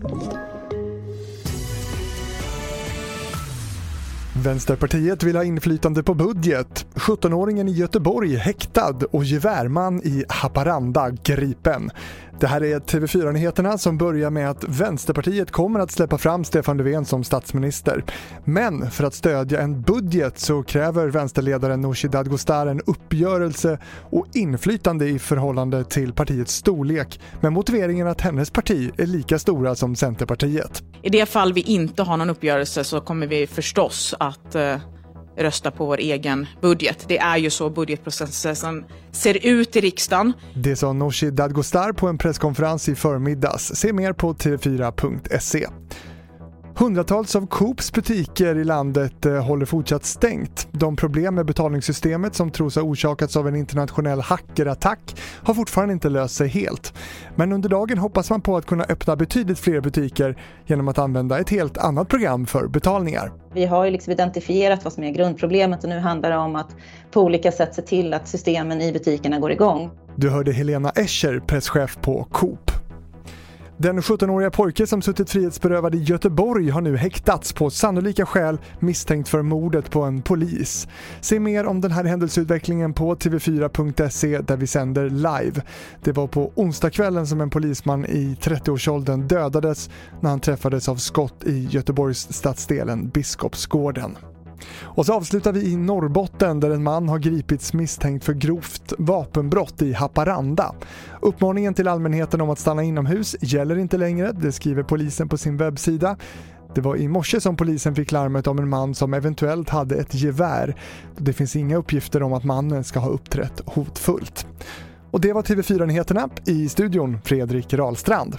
Thank you. Vänsterpartiet vill ha inflytande på budget. 17-åringen i Göteborg häktad och gevärman i Haparanda gripen. Det här är TV4-nyheterna som börjar med att Vänsterpartiet kommer att släppa fram Stefan Löfven som statsminister. Men för att stödja en budget så kräver vänsterledaren Nooshi Dadgostar en uppgörelse och inflytande i förhållande till partiets storlek med motiveringen att hennes parti är lika stora som Centerpartiet. I det fall vi inte har någon uppgörelse så kommer vi förstås att eh, rösta på vår egen budget. Det är ju så budgetprocessen ser ut i riksdagen. Det sa Nooshi Dadgostar på en presskonferens i förmiddags. Se mer på tv4.se. Hundratals av Coops butiker i landet eh, håller fortsatt stängt. De problem med betalningssystemet som tros ha orsakats av en internationell hackerattack har fortfarande inte löst sig helt. Men under dagen hoppas man på att kunna öppna betydligt fler butiker genom att använda ett helt annat program för betalningar. Vi har ju liksom identifierat vad som är grundproblemet och nu handlar det om att på olika sätt se till att systemen i butikerna går igång. Du hörde Helena Escher, presschef på Coop. Den 17-åriga pojke som suttit frihetsberövad i Göteborg har nu häktats på sannolika skäl misstänkt för mordet på en polis. Se mer om den här händelseutvecklingen på tv4.se där vi sänder live. Det var på onsdagskvällen som en polisman i 30-årsåldern dödades när han träffades av skott i Göteborgs stadsdelen Biskopsgården. Och så avslutar vi i Norrbotten där en man har gripits misstänkt för grovt vapenbrott i Haparanda. Uppmaningen till allmänheten om att stanna inomhus gäller inte längre, det skriver polisen på sin webbsida. Det var i morse som polisen fick larmet om en man som eventuellt hade ett gevär. Det finns inga uppgifter om att mannen ska ha uppträtt hotfullt. Och det var TV4-nyheterna. I studion Fredrik Rahlstrand.